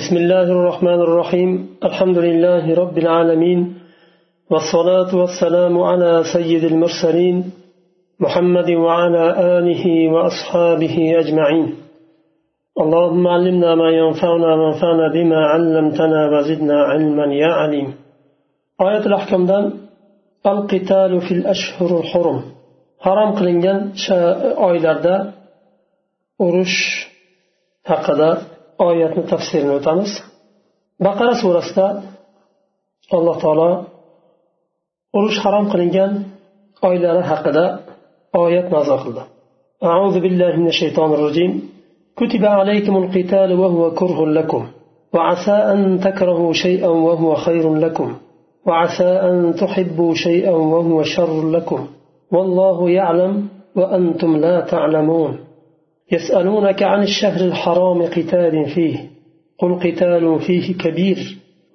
بسم الله الرحمن الرحيم. الحمد لله رب العالمين. والصلاة والسلام على سيد المرسلين محمد وعلى آله وأصحابه أجمعين. اللهم علمنا ما ينفعنا وانفعنا بما علمتنا وزدنا علما يا عليم. آية الأحكام دان القتال في الأشهر الحرم. harom qilingan oylarda urush haqida oyatni tafsirini o'tamiz baqara surasida alloh taolo urush harom qilingan oylari haqida oyat nozil qildi أعوذ بالله من الشيطان الرجيم كتب عليكم القتال وهو كره لكم وعسى أن تكرهوا شيئا وهو خير لكم وعسى أن تحبوا شيئا وهو شر لكم والله يعلم وأنتم لا تعلمون. يسألونك عن الشهر الحرام قتال فيه قل قتال فيه كبير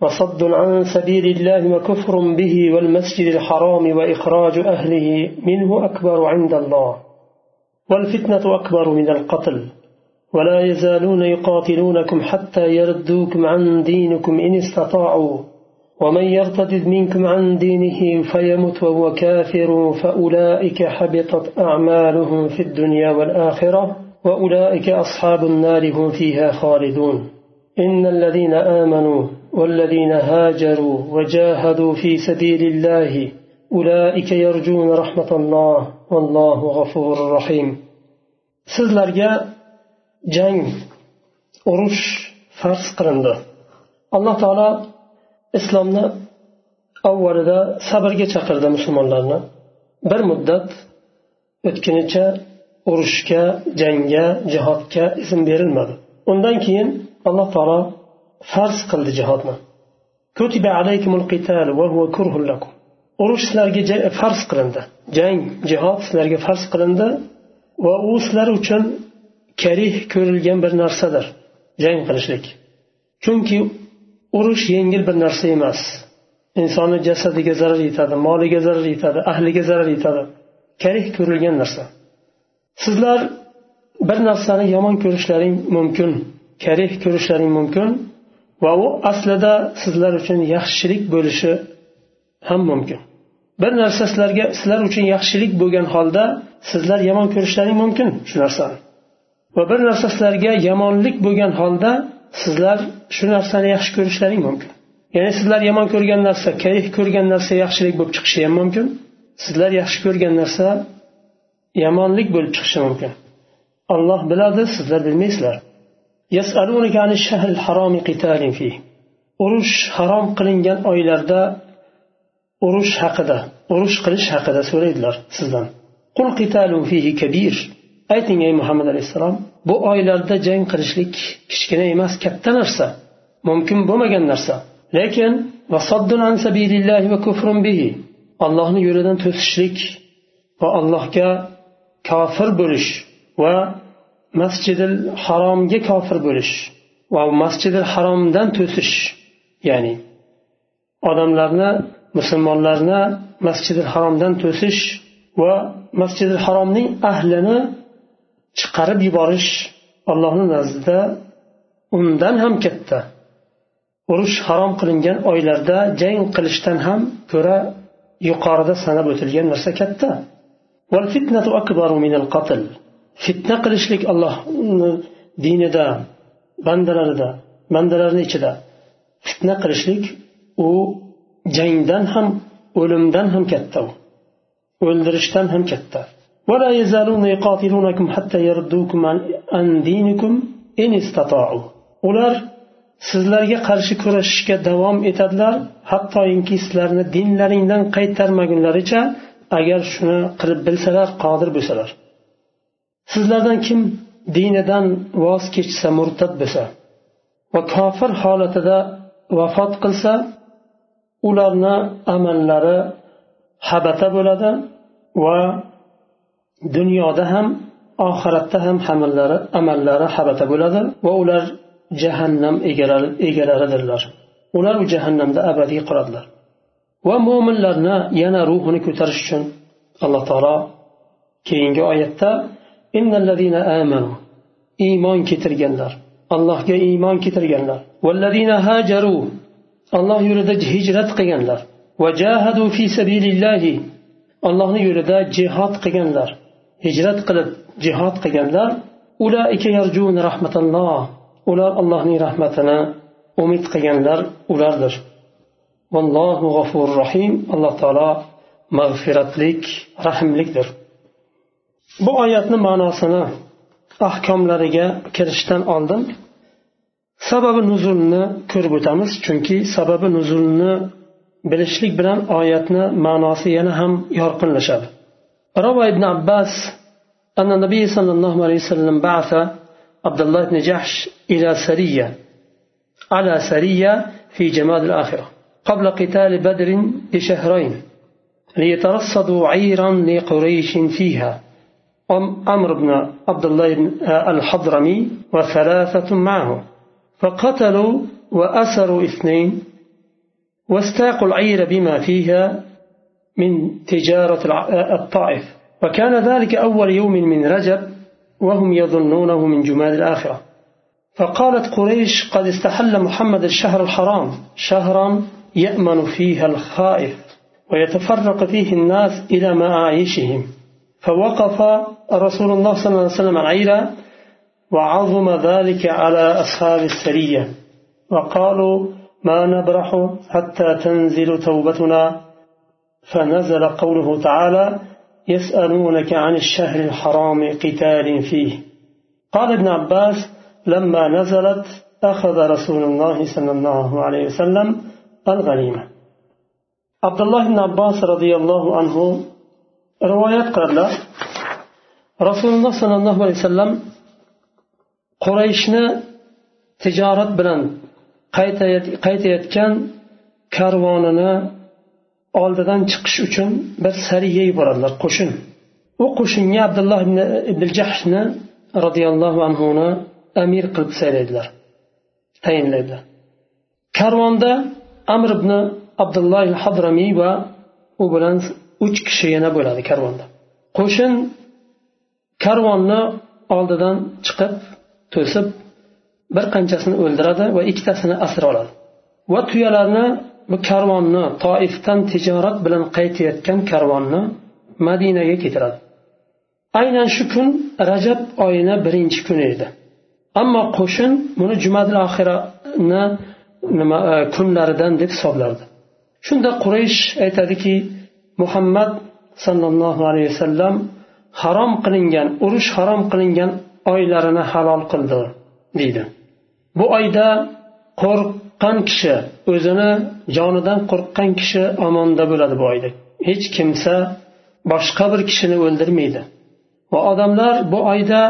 وصد عن سبيل الله وكفر به والمسجد الحرام وإخراج أهله منه أكبر عند الله والفتنة أكبر من القتل ولا يزالون يقاتلونكم حتى يردوكم عن دينكم إن استطاعوا ومن يرتد منكم عن دينه فيمت وهو كافر فأولئك حبطت أعمالهم في الدنيا والآخرة. وأولئك أصحاب النار هم فيها خالدون إن الذين آمنوا والذين هاجروا وجاهدوا في سبيل الله أولئك يرجون رحمة الله والله غفور رحيم sizlarga jang urush farz qilindi alloh taolo islomni avvalida sabrga chaqirdi musulmonlarni bir muddat o'tgunicha urushga jangga jihodga ism berilmadi. Undan keyin alloh taolo farz qildi jihodni. Urush sizlarga farz qilindi. Jang jihod sizlarga farz qilindi va u sizlar uchun karih ko'rilgan bir narsadir jang qilishlik. Chunki urush yengil bir narsa emas. Insonni jasadiga zarar yetadi moliga zarar yetadi ahliga zarar yetadi. Karih ko'rilgan narsa. Sizlar bir narsani yomon ko'rishlaring mumkin karih ko'rishlaring mumkin va u aslida sizlar uchun yaxshilik bo'lishi ham mumkin. Bir narsa sizlarga sizlar uchun yaxshilik bo'lgan holda sizlar yomon ko'rishlaring mumkin shu narsani. Va bir narsa sizlarga yomonlik bo'lgan holda sizlar shu narsani yaxshi ko'rishlaring mumkin. Ya'ni sizlar yomon ko'rgan narsa karih ko'rgan narsa yaxshilik bo'lib chiqishi ham mumkin. Sizlar yaxshi ko'rgan narsa yomonlik bo'lib chiqishi mumkin. Alloh biladi sizlar bilmaysizlar. Urush harom qilingan oylarda urush haqida urush qilish haqida so'raydilar sizdan. Ayting ey muhammad alayhissalom bu oylarda jang qilishlik kichkina emas katta narsa. Mumkin bo'lmagan narsa. Lekin allohni yo'lidan to'sishlik va allohga kofir bo'lish va masjidil haromga kofir bo'lish va masjidil haromdan to'sish ya'ni odamlarni musulmonlarni masjidil haromdan to'sish va masjidil haromning ahlini chiqarib yuborish allohni nazdida undan ham katta. Urush harom qilingan oylarda jang qilishdan ham ko'ra yuqorida sanab o'tilgan narsa katta. fitna qilishlik allohni dinida bandalarida bandalarni ichida fitna qilishlik u jangdan ham o'limdan ham katta o'ldirishdan ham katta ولا يزالون يقاتلونكم حتى يردوكم عن دينكم إن استطاعوا ular sizlarga qarshi kurashishga davom etadilar hattoki sizlarni dinlaringdan qaytarmagunlaricha agar shuni qilib bilsalar qodir bo'lsalar. Sizlardan kim dinidan voz kechsa murtad bo'lsa va kofir holatida vafot qilsa ularni amallari habata bo'ladi va dunyoda ham oxiratda ham hamallari amallari habata bo'ladi va ular jahannam egalaridirlar. Ular u jahannamda abadiy qoladilar. va mo'minlarni yana ruhini ko'tarish uchun alloh taolo keyingi oyatda iymon keltirganlar allohga iymon keltirganlar والذين هاجروا الله يريد هجرة قيانلر وجاهدوا في سبيل الله الله يريد جهاد قيانلر هجرة قلب جهاد قيانلر أولئك يرجون رحمة الله ular allohning rahmatini umid qilganlar ulardir vallohu g'afurur rahim alloh taolo mag'firatlik rahmlikdir bu oyatni ma'nosini ahkomlariga kirishdan oldin sababi nuzulni ko'rib o'tamiz chunki sababi nuzulni bilishlik bilan oyatni ma'nosi yana ham yorqinlashadi روى ابن عباس أن النبي صلى الله عليه وسلم بعث عبد الله بن جحش إلى سرية على سرية في جماد الآخرة قبل قتال بدر بشهرين ليترصدوا عيرا لقريش فيها. عمرو بن عبد الله بن الحضرمي وثلاثة معه فقتلوا وأسروا اثنين واستاقوا العير بما فيها من تجارة الطائف. وكان ذلك أول يوم من رجب وهم يظنونه من جمال الآخرة. فقالت قريش قد استحل محمد الشهر الحرام شهرا يأمن فيها الخائف ويتفرق فيه الناس إلى معايشهم. فوقف رسول الله صلى الله عليه وسلم العيرة وعظم ذلك على أصحاب السرية. وقالوا ما نبرح حتى تنزل توبتنا. فنزل قوله تعالى يسألونك عن الشهر الحرام قتال فيه. قال ابن عباس لما نزلت أخذ رسول الله صلى الله عليه وسلم الغنيمة عبد الله بن عباس رضي الله عنه روايات قال رسول الله صلى الله عليه وسلم qurayshni tijorat bilan qaytayotgan karvonini oldidan chiqish uchun bir sariya yuboradilar qo'shin u qo'shinga abdulloh ibn jahshni roziyallohu anhuni amir qilib saylaydilar tayinlaydilar karvonda amr ibn abdulloh hadramiy va u bilan uch kishi yana bo'ladi karvonda. Qo'shin karvonni oldidan chiqib to'sib bir qanchasini o'ldiradi va ikkitasini asir oladi. Va tuyalarni bu karvonni toifdan tijorat bilan qaytayotgan karvonni madinaga keltiradi. Aynan shu kun rajab oyini birinchi kuni edi. Ammo qo'shin buni jumadil oxirini nima e, kunlaridan deb hisoblardi. Shunda quraysh aytadiki muhammad sollallohu alayhi vasallam harom qilingan urush harom qilingan oylarini halol qildi deydi. Bu oyda qo'rqqan kishi o'zini jonidan qo'rqqan kishi omonda bo'ladi bu oyda. Hech kimsa boshqa bir kishini o'ldirmaydi. Va odamlar bu oyda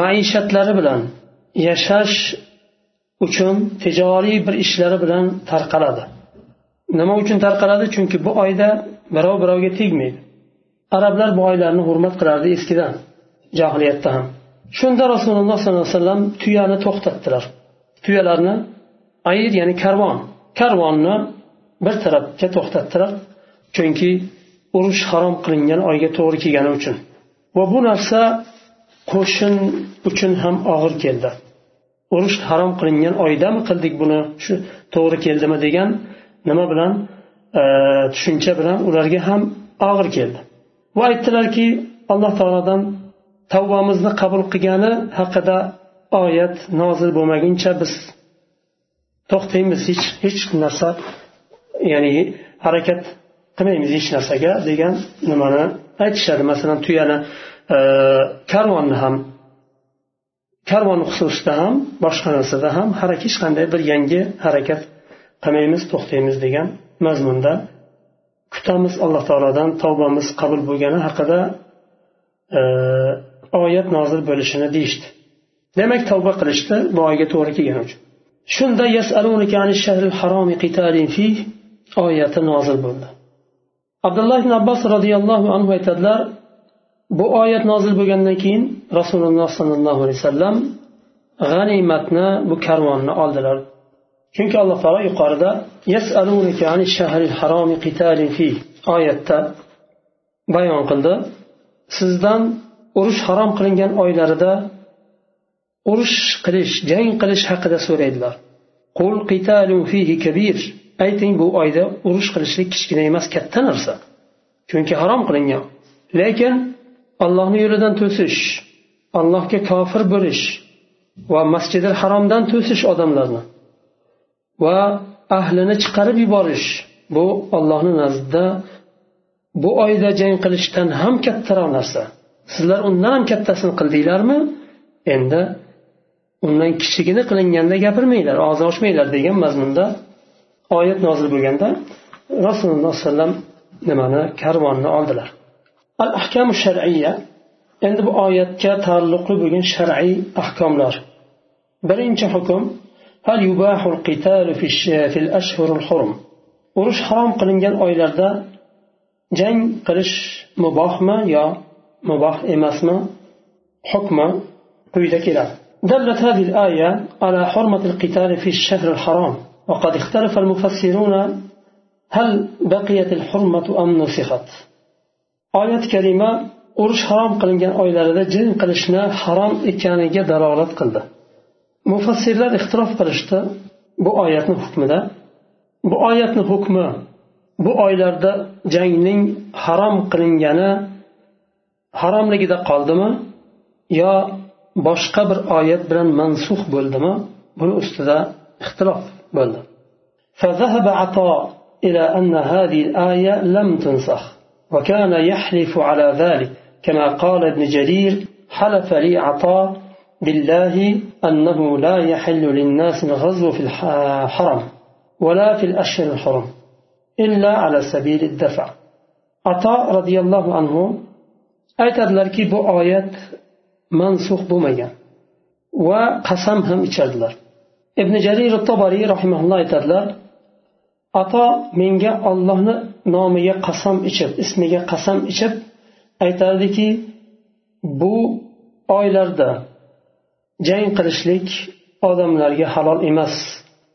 maishatlari bilan yashash uchun tijoriy bir ishlari bilan tarqaladi. Nima uchun tarqaladi? Chunki bu oyda birov birovga tegmaydi. Arablar bu oylarni hurmat qilardi eskidan johiliyatda ham. Shunda rasululloh sollallohu alayhi vasallam tuyani to'xtatdilar. Tuyalarni ayir ya'ni karvon karvonni bir tarafga to'xtatdilar. Chunki urush harom qilingan oyga to'g'ri kelgani uchun. Va bu narsa qo'shin uchun ham og'ir keldi. Urush harom qilingan oydami qildik buni? Shu to'g'ri keldimi degan nima bilan e, tushuncha bilan ularga ham og'ir keldi. Va aytdilarki alloh taolodan tavbamizni qabul qilgani haqida oyat nozil bo'lmaguncha biz to'xtaymiz hech hech narsa ya'ni harakat qilmaymiz hech narsaga degan nimani aytishadi. Masalan tuyani e, karvonni ham karvon xususida ham boshqa narsada ham hech qanday bir yangi harakat qilmaymiz to'xtaymiz degan mazmunda kutamiz alloh taolodan tavbamiz qabul bo'lgani haqida e, oyat nozil bo'lishini deyishdi. Demak tavba qilishdi bu oyga to'g'ri kelgani uchun. Shunda oyati nozil bo'ldi. Abdulloh ibn abbos roziyallohu anhu aytadilar bu oyat nozil bo'lgandan keyin rasululloh sollallohu alayhi vasallam g'animatni bu karvonni oldilar. Chunki alloh taolo yuqorida oyatda bayon qildi. Sizdan urush harom qilingan oylarida urush qilish jang qilish haqida so'raydilar. Qul fihi kabir. Ayting bu oyda urush qilishlik kichkina emas katta narsa. Chunki harom qilingan. Lekin allohni yo'lidan to'sish allohga kofir bo'lish va masjidil haromdan to'sish odamlarni va ahlini chiqarib yuborish bu ollohni nazdida bu oyda jang qilishdan ham kattaroq narsa. Sizlar undan ham kattasini qildinglarmi? Endi undan kichigini qilinganda gapirmanglar og'iz ochmanglar degan mazmunda oyat nozil bo'lganda rasululloh alayhi vasallam nimani karvonni oldilar. الأحكام الشرعية عند آيات تعلق بين شرعي أحكام نار. برين حكم؟ هل يباح القتال في, في الأشهر الحرم؟ ورش حرام قلنجان آيلر دا جن قلش مباح ما يا مباح إماس ما؟ حكم دلت هذه الآية على حرمة القتال في الشهر الحرام. وقد اختلف المفسرون هل بقيت الحرمة أم نسخت. آية كريمة urush harom qilingan oylarida jang qilishni harom ekaniga dalolat qildi mufassirlar ixtirof qilishdi bu oyatni hukmida bu oyatni hukmi bu oylarda jangning harom qilingani haromligida qoldimi yo boshqa bir oyat bilan mansux bo'ldimi buni ustida ixtilof bo'ldi فذهب عطاء إلى أن هذه الآية لم تنسخ وكان يحلف على ذلك كما قال ابن جرير حلف لي عطاء بالله أنه لا يحل للناس الغزو في الحرم ولا في الأشهر الحرم إلا على سبيل الدفع. عطاء رضي الله عنه aytadilarki bu oyat mansux bo'lmagan va qasam ham ichardilar ibn jarir tobariy rahimaulloh aytadilar ato menga ollohni nomiga qasam ichib ismiga qasam ichib aytardiki bu oylarda jang qilishlik odamlarga halol emas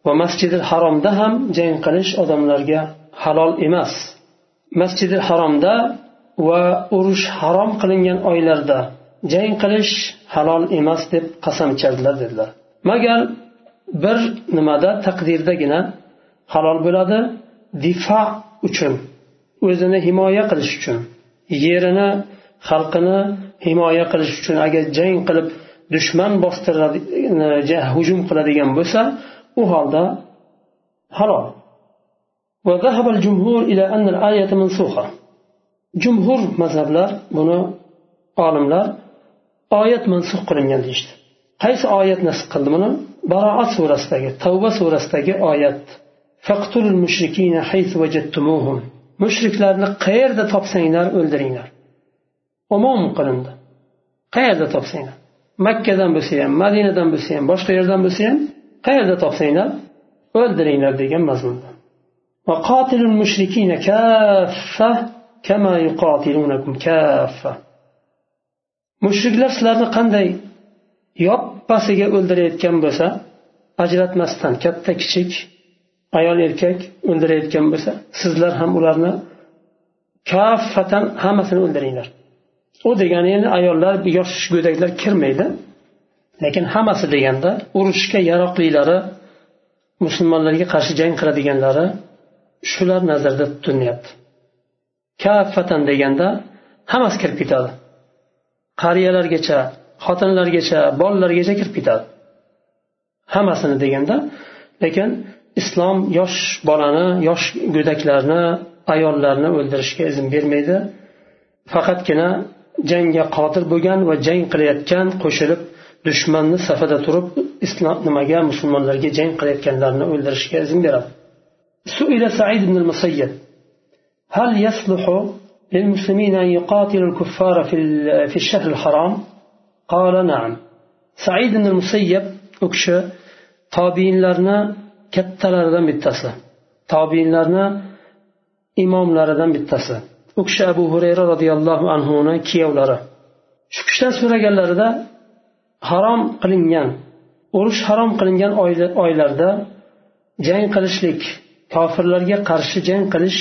va masjidi haromda ham jang qilish odamlarga halol emas. Masjidi haromda va urush harom qilingan oylarda jang qilish halol emas deb qasam ichardilar dedilar. Magar bir nimada taqdirdagina halol bo'ladi difa uchun o'zini himoya qilish uchun yerini xalqini himoya qilish uchun agar jang qilib dushman bostiradi hujum qiladigan bo'lsa u holda halol وذهب الجمهور إلى أن الآية منسوخة جمهور مذهبlar buni olimlar oyat mansux qilingan deyishdi qaysi oyat nasb qildi buni baroat surasidagi tavba surasidagi oyat faqtul mushrikina haythu vajattumuhum mushriklarni qayerda topsanglar o'ldiringlar. Umum qilindi. Qayerda topsanglar? Makkadan bo'lsa ham madinadan bo'lsa ham boshqa yerdan bo'lsa ham qayerda topsanglar? O'ldiringlar degan mazmunda. Vaqotilul mushrikina kaffa kama yuqatilunakum kaffa. Mushriklar sizlarni qanday yoppasiga o'ldirayotgan bo'lsa ajratmasdan katta kichik ayol erkak o'ldirayotgan bo'lsa sizlar ham ularni kaffatan hammasini o'ldiringlar. U degani endi ayollar yosh go'daklar kirmaydi. Lekin hammasi deganda urushga yaroqlilari musulmonlarga qarshi jang qiladiganlari shular nazarda tutilyapti kaffatan deganda hammasi kirib ketadi. Qariyalargacha xotinlargacha bolalargacha kirib ketadi. Hammasini deganda lekin islom yosh bolani yosh go'daklarni ayollarni o'ldirishga izn bermaydi faqatgina jangga qodir bo'lgan va jang qilayotgan qo'shilib dushmanni safida turib islom nimaga musulmonlarga jang qilayotganlarni o'ldirishga izn beradi سئل سعيد بن المسيب هل يصلح للمسلمين أن يقاتلوا الكفار في, في الشهر الحرام قال نعم سعيد بن المسيب أكش طابين لرنا kattalaridan bittasi tobinlarni imomlaridan bittasi u kishi abu hurayra roziyallohu anhuni kuyovlari shu kishidan so'raganlarida harom qilingan urush harom qilingan oylarda jang qilishlik kofirlarga qarshi jang qilish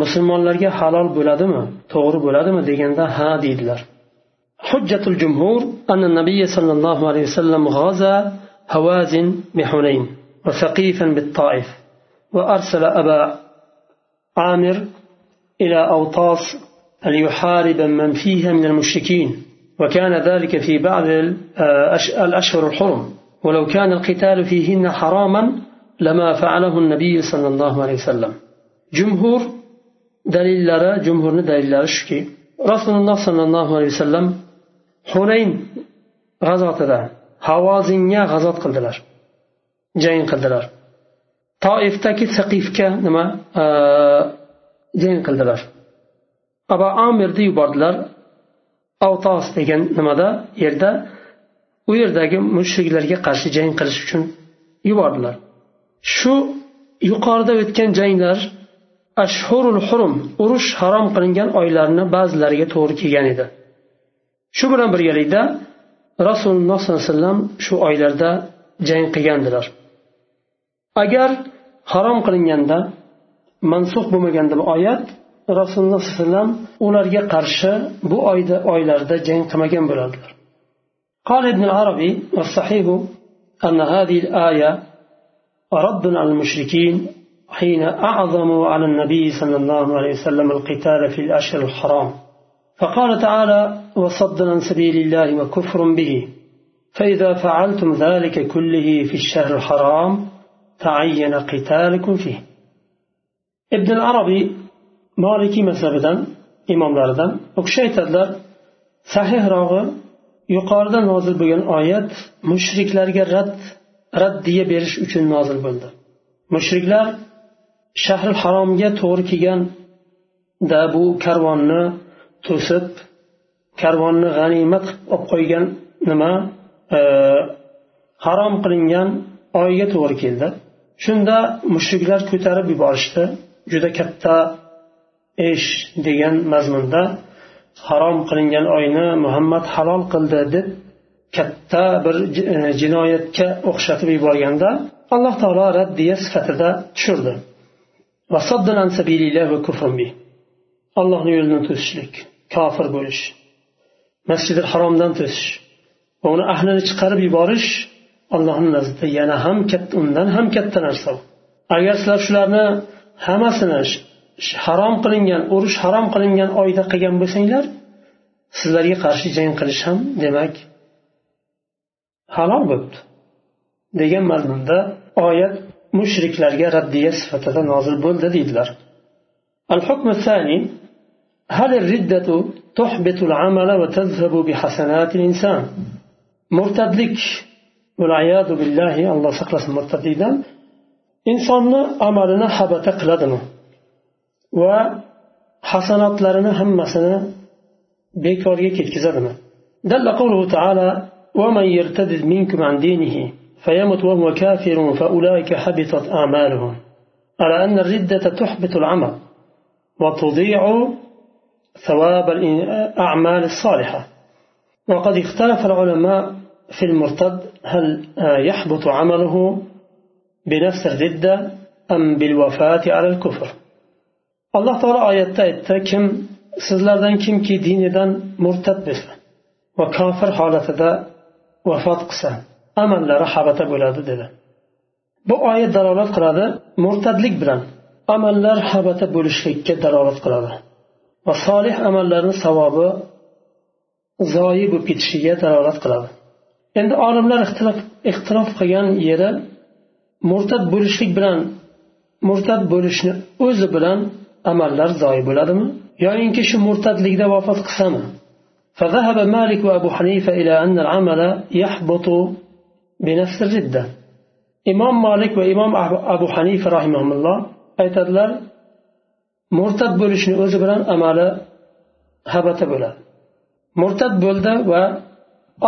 musulmonlarga halol bo'ladimi to'g'ri bo'ladimi deganda ha deydilar حجة الجمهور أن النبي صلى الله عليه وسلم غزا هوازن بحنين وثقيفا بالطائف. وأرسل أبا عامر إلى أوطاس ليحارب من فيها من المشركين. وكان ذلك في بعض الأشهر الحرم. ولو كان القتال فيهن حراما لما فعله النبي صلى الله عليه وسلم. جمهور dalillari jumhurni dalillari shuki rasululloh sollallohu alayhi vasallam hunayn g'azotida havozinga g'azot qildilar jang qildilar toifdagi saqifga nima e, jang qildilar abu amirni yubordilar. Avtos degan nimada yerda u yerdagi mushriklarga qarshi jang qilish uchun yubordilar. Shu yuqorida o'tgan janglar ashhurul hurum urush harom qilingan oylarni ba'zilariga to'g'ri kelgan edi. Shu bilan birgalikda rasululloh sollallohu alayhi vasallam shu oylarda jang qilgandilar. Agar harom qilinganda mansux bo'lmaganda bu oyat rasululloh sollallohu alayhi vasallam ularga qarshi bu oyda oylarda jang qilmagan bo'lardilar قال ابن العربي والصحيح أن هذه الآية رد على المشركين حين أعظموا على النبي صلى الله عليه وسلم القتال في الأشهر الحرام فقال تعالى وصدا عن سبيل الله وكفر به فإذا فعلتم ذلك كله في الشهر الحرام تعين قتالكم فيه ابن العربي مالكي مذهبdan imomlaridan u kishi aytadilar sahihrog'i yuqorida nozil bo'lgan oyat mushriklarga rad raddiya berish uchun nozil bo'ldi mushriklar shahril haromga to'g'ri kelganda bu karvonni to'sib karvonni g'animat qilib olib qo'ygan nima harom qilingan oyga to'g'ri keldi. Shunda mushriklar ko'tarib yuborishdi. Juda katta ish degan mazmunda harom qilingan oyni muhammad halol qildi deb katta bir e, jinoyatga o'xshatib yuborganda alloh taolo raddiya sifatida tushirdi. Allohni yo'lini to'sishlik kofir bo'lish masjidi haromdan to'sish va uni ahlini chiqarib yuborish allohni nazdida yana ham katta undan ham katta narsa agar sizlar shularni hammasini harom qilingan urush harom qilingan oyda qilgan bo'lsanglar sizlarga qarshi jang qilish ham demak halol bo'libdi degan mazmunda oyat mushriklarga raddiya sifatida nozil bo'ldi deydilar الحكم الثاني هل الردة تحبط العمل وتذهب بحسنات الإنسان مرتدلك بالله الله سقلس مرتديدا إنسان عملنا حبت قلدنا وحسنات لنا همسنا بكارية كتكزدنا دل قوله تعالى ومن يرتد منكم عن دينه فيمت وهو كافر فأولئك حبطت أعمالهم. على أن الردة تحبط العمل وتضيع ثواب الأعمال الصالحة. وقد اختلف العلماء في المرتد هل يحبط عمله بنفس الردة أم بالوفاة على الكفر الله تعالى آيات كم sizlardan kimki dinidan murtad bo'lsa va kofir holatida vafot qilsa amallari habata bo'ladi dedi bu oyat dalolat qiladi murtadlik bilan amallar habata bo'lishlikka dalolat qiladi va solih amallarni savobi zoyi bo'lib ketishiga dalolat qiladi endi olimlar ixtilof ixtilof qilgan yeri murtad bo'lishlik bilan murtad bo'lishni o'zi bilan amallar zoyi bo'ladimi yoyinki shu murtadlikda vafot qilsami فذهب مالك وأبو حنيفة إلى أن العمل يحبط بنفس الردة إمام مالك وإمام أبو حنيفة رحمهم الله aytadilar murtad bo'lishni o'zi bilan amali habata bo'ladi murtad bo'ldi va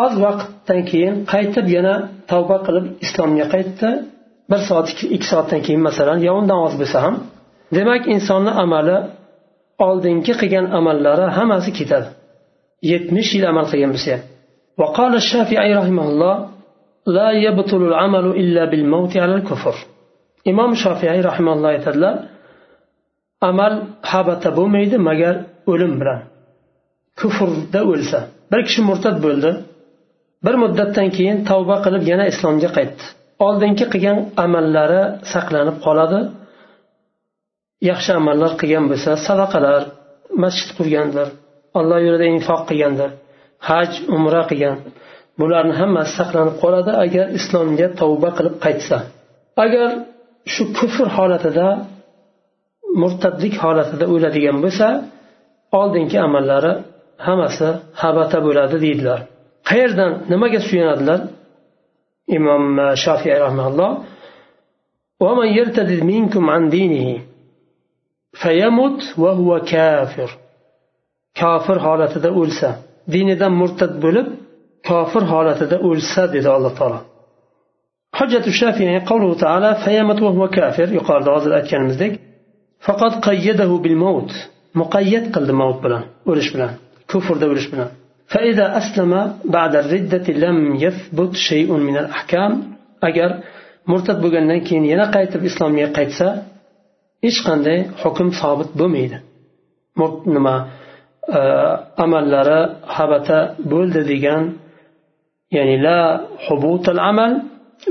oz vaqtdan keyin qaytib yana tavba qilib islomga qaytdi bir soat ikki soatdan keyin masalan yo undan oz bo'lsa ham demak insonni amali oldingi qilgan amallari hammasi ketadi yetmish yil amal qilgan bo'lsa ham وقال الشافعي رحمه الله لا يبطل العمل إلا بالموت على الكفر imom shofiy rahimalloh aytadilar amal habata bo'lmaydi magar o'lim bilan kufrda o'lsa bir kishi murtad bo'ldi bir muddatdan keyin tavba qilib yana islomga qaytdi. Oldingi qilgan amallari saqlanib qoladi. Yaxshi amallar qilgan bo'lsa sadaqalar masjid qurgandir alloh yo'lida infoq qilgandir haj umra qilgan bularni hammasi saqlanib qoladi agar islomga tavba qilib qaytsa. Agar shu kufr holatida murtadlik holatida o'ladigan bo'lsa oldingi amallari hammasi habata bo'ladi deydilar. Qayerdan nimaga suyanadilar imom shofiy rahmaulloh ومن يرتد منكم عن دينه فيمت وهو كافر kofir holatida o'lsa dinidan murtad bo'lib kofir holatida o'lsa dedi alloh taolo hujjatu shafiy qavluhu taala fayamat va huwa kafir yuqorida hozir aytganimizdek faqat qayyadahu bil maut muqayyat qildi mavt bilan o'lish bilan kufrda o'lish bilan فإذا أسلم بعد الردة لم يثبت شيء من الأحكام أجر murtad bo'lgandan keyin yana qaytib islomga qaytsa hech qanday hukm sobit bo'lmaydi nima amallari habata bo'ldi degan ya'ni la hubutul amal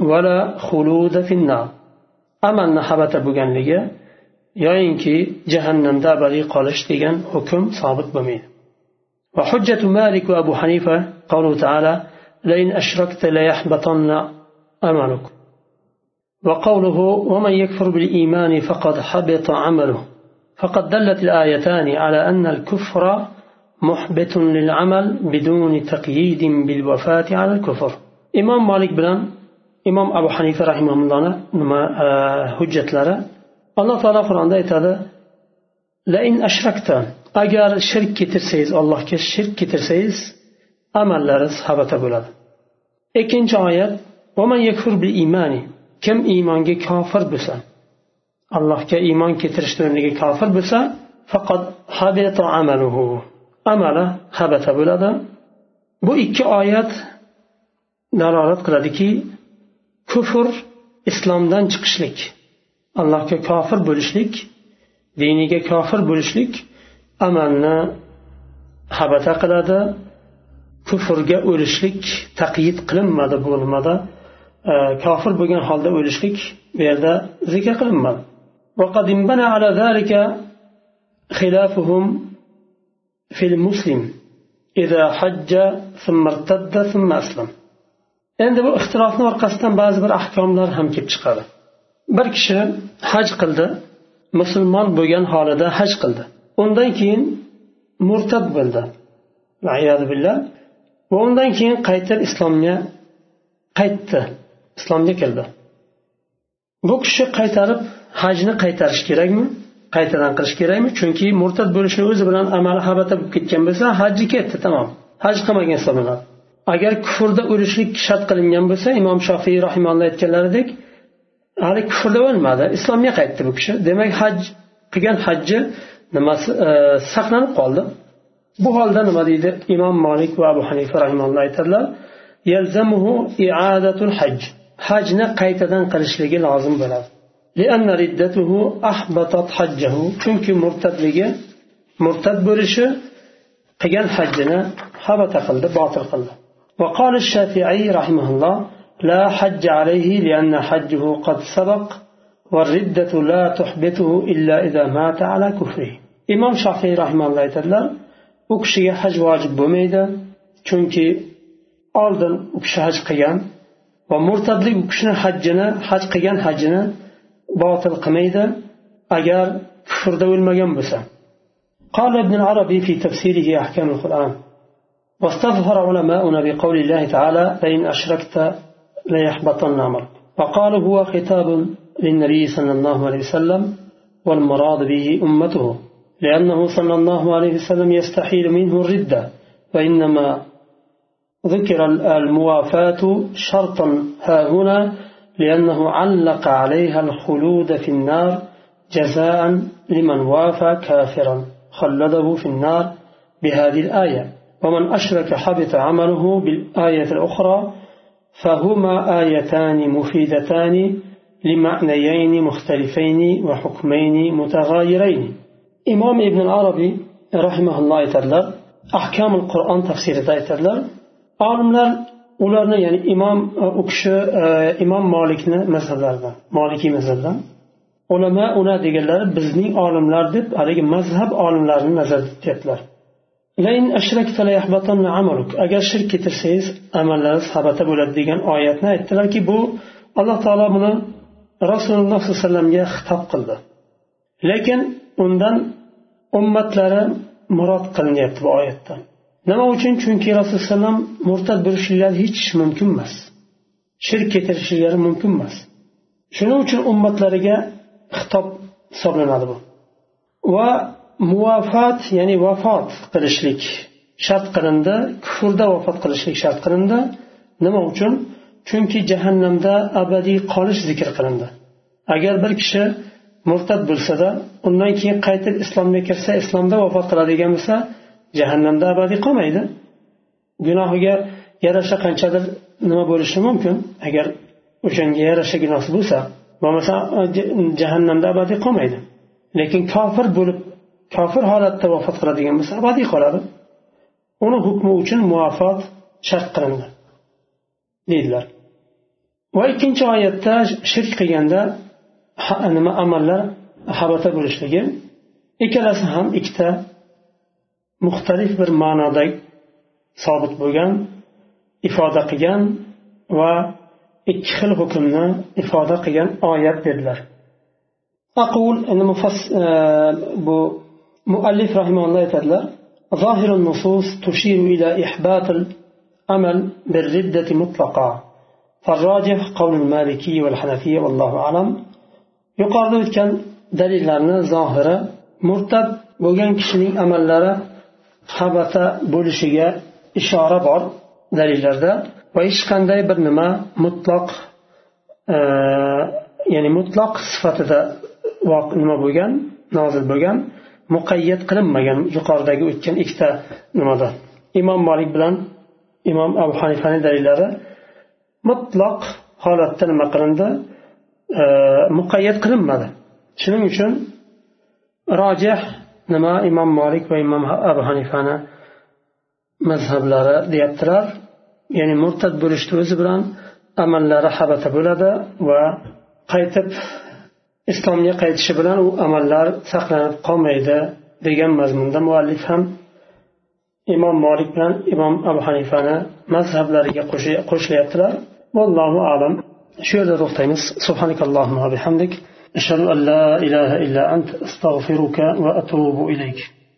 va la xuluda finnar amalni habata bo'lganligi yoyinki jahannamda abadiy qolish degan hukm sobit bo'lmaydi وحجة مالك وأبو حنيفة قوله تعالى لئن أشركت ليحبطن أملك. وقوله ومن يكفر بالإيمان فقد حبط عمله. فقد دلت الآيتان على أن الكفر محبط للعمل بدون تقييد بالوفاة على الكفر. إمام مالك بلان إمام أبو حنيفة رحمه الله نما حجة لرا الله تعالى قرآن aytadi lain ashrakta agar shirk keltirsangiz allohga shirk keltirsangiz amallariz habata bo'ladi ikkinchi oyat kim iymonga kofir bo'lsa allohga iymon keltirishni o'rniga kofir bo'lsa faqat habata amaluhu amali habata bo'ladi bu ikki oyat dalolat qiladiki kufr islomdan chiqishlik allohga kofir bo'lishlik diniga kofir bo'lishlik amalni habata qiladi kufrga o'lishlik taqyid qilinmadi bu nimada kofir bo'lgan holda o'lishlik bu yerda zikr qilinmadi وقد انبنى على ذلك خلافهم في المسلم إذا حج ثم ارتد ثم أسلم endi bu ixtilofni orqasidan ba'zi bir ahkomlar ham kelib chiqadi bir kishi haj qildi musulmon bo'lgan holida haj qildi. Undan keyin murtad bo'ldi. Billah. Va undan keyin qaytib islomga qaytdi islomga keldi. Bu kishi qaytarib hajni qaytarish kerakmi? Qaytadan qilish kerakmi? Chunki murtad bo'lishni o'zi bilan amali habata bo'lib ketgan bo'lsa hajji ketdi tamom. Haj qilmagan hisoblanadi. Agar kufrda o'lishlik shart qilingan bo'lsa imom shofiy rahimalloh aytganlaridek hali kufrda o'lmadi islomga qaytdi bu kishi demak haj qilgan hajji nimasi saqlanib qoldi bu holda nima deydi imom molik va abu hanifa rahimalloh aytadilar haj hajni qaytadan qilishligi lozim bo'ladi لأن ردته أحبطت حجه chunki murtadligi murtad bo'lishi qilgan hajjini habata qildi botil qildi وقال الشافعي رحمه الله لا حج عليه لأن حجه قد سبق والردة لا تحبطه إلا إذا مات على كفره إمام شافعي رحمه الله aytadilar u kishiga haj vojib bo'lmaydi chunki oldin u kishi haj qilgan va murtadlik u kishini hajjini haj qilgan hajjini botil qilmaydi agar kufrda o'lmagan bo'lsa قال ابن العربي في تفسيره أحكام القرآن واستظهر علماؤنا بقول الله تعالى لئن أشركت ليحبطن عملك وقال هو خطاب للنبي صلى الله عليه وسلم والمراد به أمته لأنه صلى الله عليه وسلم يستحيل منه الردة وإنما ذكر الموافاة شرطا ها هنا لأنه علق عليها الخلود في النار جزاء لمن وافى كافرا خلده في النار بهذه الآية. ومن أشرك حبط عمله بالآية الأخرى فهما آيتان مفيدتان لمعنيين مختلفين وحكمين متغايرين إمام ابن العربي رحمه الله يترلر أحكام القرآن تفسير يترلر olimlar ularni ya'ni imom u kishi imom molikni mazhablaridan molikiy mazhabdan ulamo una deganlari bizning olimlar deb haligi mazhab olimlarini nazarda tutyaptilar Agar shirk keltirsangiz amallaringiz habata bo'ladi degan oyatni aytdilarki bu alloh taolo buni rasululloh sollallohu alayhi vasallamga xitob qildi. Lekin undan ummatlari murod qilinyapti bu oyatda nima uchun? Chunki rasululloh alayhi murtad bo'lishliklari hech mumkin emas. Shirk keltirishliklari mumkin emas. Shuning uchun ummatlariga xitob hisoblanadi bu. Va muvafat ya'ni vafot qilishlik shart qilindi. Kufrda vafot qilishlik shart qilindi. Nima uchun? Chunki jahannamda abadiy qolish zikr qilindi. Agar bir kishi murtad bo'lsada undan keyin qaytib islomga kirsa islomda vafot qiladigan bo'lsa jahannamda abadiy qolmaydi. Gunohiga yarasha qanchadir nima bo'lishi mumkin. Agar o'shanga yarasha gunohi bo'lsa bo'lmasa jahannamda abadiy qolmaydi. Lekin kofir bo'lib kofir holatda vafot qiladigan bo'lsa abadiy qoladi. Uni hukmi uchun muvafot shart qilindi deydilar. Va ikkinchi oyatda shirk qilganda nima amallar habata bo'lishligi ikkalasi ham ikkita muxtalif bir ma'noda sobit bo'lgan ifoda qilgan va ikki xil hukmni ifoda qilgan oyat dedilar. Aqul e, bu muallif rahimalloh aytadilar ظاهر النصوص تشير إلى إحباط الأمل بالردة مطلقا فالراجح قول المالكي والحنفية والله أعلم yuqorida o'tgan dalillarni zohiri murtad bo'lgan kishining amallari habata bo'lishiga ishora bor dalillarda va hech qanday bir nima mutloq ya'ni mutloq sifatida nima bo'lgan nozil bo'lgan Muqayyat qilinmagan yuqoridagi o'tgan ikkita nimada. Imom molik bilan imom abu hanifani dalillari mutloq holatda nima qilindi? Muqayyat qilinmadi. Shuning uchun rojih nima imom molik va imom abu hanifani mazhablari deyaptilar. Ya'ni murtad bo'lishni o'zi bilan amallari habata bo'ladi va qaytib islomga qaytishi bilan u amallar saqlanib qolmaydi degan mazmunda muallif ham imom molik bilan imom abu hanifani mazhablariga qo'shilyaptilar vallohu alam. Shu yerda to'xtaymiz. Subhanakallohumma bihamdik. Ashhadu an la ilaha illa ant astag'firuka va atubu ilayk.